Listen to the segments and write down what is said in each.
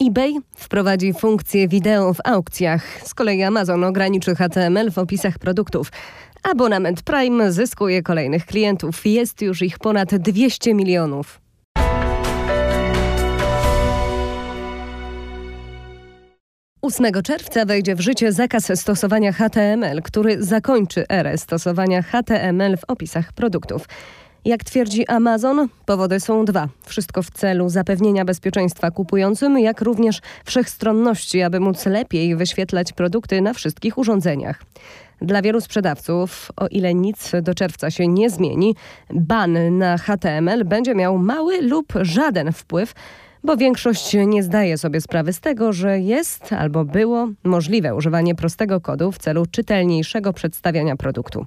eBay wprowadzi funkcję wideo w aukcjach. Z kolei Amazon ograniczy HTML w opisach produktów. Abonament Prime zyskuje kolejnych klientów. Jest już ich ponad 200 milionów. Ósmego czerwca wejdzie w życie zakaz stosowania HTML, który zakończy erę stosowania HTML w opisach produktów. Jak twierdzi Amazon, powody są dwa. Wszystko w celu zapewnienia bezpieczeństwa kupującym, jak również wszechstronności, aby móc lepiej wyświetlać produkty na wszystkich urządzeniach. Dla wielu sprzedawców, o ile nic do czerwca się nie zmieni, ban na HTML będzie miał mały lub żaden wpływ bo większość nie zdaje sobie sprawy z tego, że jest albo było możliwe używanie prostego kodu w celu czytelniejszego przedstawiania produktu.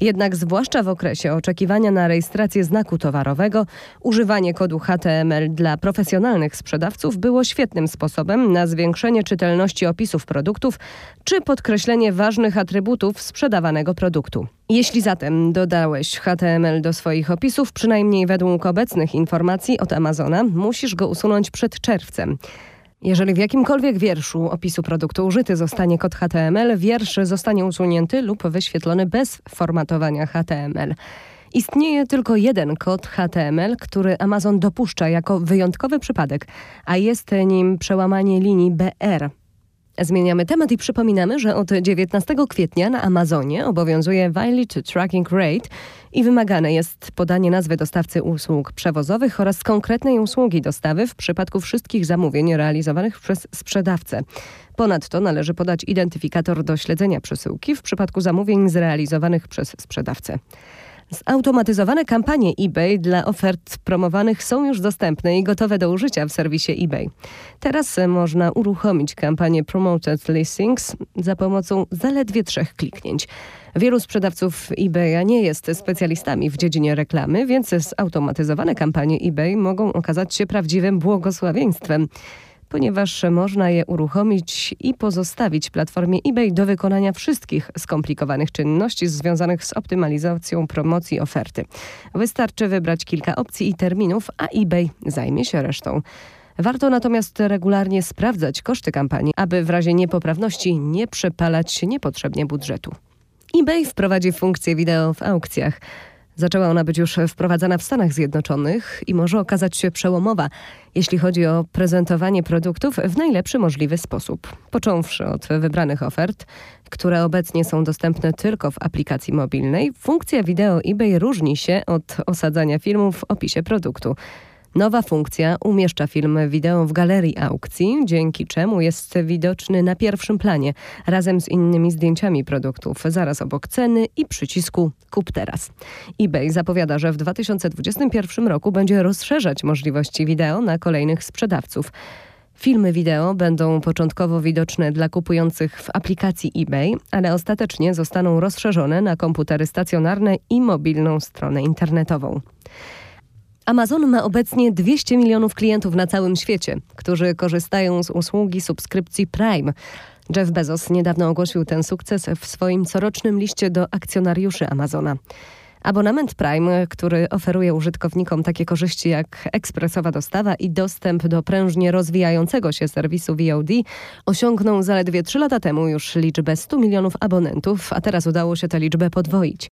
Jednak zwłaszcza w okresie oczekiwania na rejestrację znaku towarowego, używanie kodu HTML dla profesjonalnych sprzedawców było świetnym sposobem na zwiększenie czytelności opisów produktów czy podkreślenie ważnych atrybutów sprzedawanego produktu. Jeśli zatem dodałeś HTML do swoich opisów, przynajmniej według obecnych informacji od Amazona, musisz go usunąć przed czerwcem. Jeżeli w jakimkolwiek wierszu opisu produktu użyty zostanie kod HTML, wiersz zostanie usunięty lub wyświetlony bez formatowania HTML. Istnieje tylko jeden kod HTML, który Amazon dopuszcza jako wyjątkowy przypadek, a jest nim przełamanie linii BR Zmieniamy temat i przypominamy, że od 19 kwietnia na Amazonie obowiązuje Valid Tracking Rate i wymagane jest podanie nazwy dostawcy usług przewozowych oraz konkretnej usługi dostawy w przypadku wszystkich zamówień realizowanych przez sprzedawcę. Ponadto należy podać identyfikator do śledzenia przesyłki w przypadku zamówień zrealizowanych przez sprzedawcę. Zautomatyzowane kampanie eBay dla ofert promowanych są już dostępne i gotowe do użycia w serwisie eBay. Teraz można uruchomić kampanię Promoted Listings za pomocą zaledwie trzech kliknięć. Wielu sprzedawców eBaya nie jest specjalistami w dziedzinie reklamy, więc zautomatyzowane kampanie eBay mogą okazać się prawdziwym błogosławieństwem ponieważ można je uruchomić i pozostawić platformie eBay do wykonania wszystkich skomplikowanych czynności związanych z optymalizacją promocji oferty. Wystarczy wybrać kilka opcji i terminów, a eBay zajmie się resztą. Warto natomiast regularnie sprawdzać koszty kampanii, aby w razie niepoprawności nie przepalać niepotrzebnie budżetu. eBay wprowadzi funkcję wideo w aukcjach. Zaczęła ona być już wprowadzana w Stanach Zjednoczonych i może okazać się przełomowa, jeśli chodzi o prezentowanie produktów w najlepszy możliwy sposób. Począwszy od wybranych ofert, które obecnie są dostępne tylko w aplikacji mobilnej, funkcja wideo eBay różni się od osadzania filmu w opisie produktu. Nowa funkcja umieszcza film wideo w galerii aukcji, dzięki czemu jest widoczny na pierwszym planie razem z innymi zdjęciami produktów, zaraz obok ceny i przycisku Kup teraz. eBay zapowiada, że w 2021 roku będzie rozszerzać możliwości wideo na kolejnych sprzedawców. Filmy wideo będą początkowo widoczne dla kupujących w aplikacji eBay, ale ostatecznie zostaną rozszerzone na komputery stacjonarne i mobilną stronę internetową. Amazon ma obecnie 200 milionów klientów na całym świecie, którzy korzystają z usługi subskrypcji Prime. Jeff Bezos niedawno ogłosił ten sukces w swoim corocznym liście do akcjonariuszy Amazona. Abonament Prime, który oferuje użytkownikom takie korzyści jak ekspresowa dostawa i dostęp do prężnie rozwijającego się serwisu VOD, osiągnął zaledwie 3 lata temu już liczbę 100 milionów abonentów, a teraz udało się tę liczbę podwoić.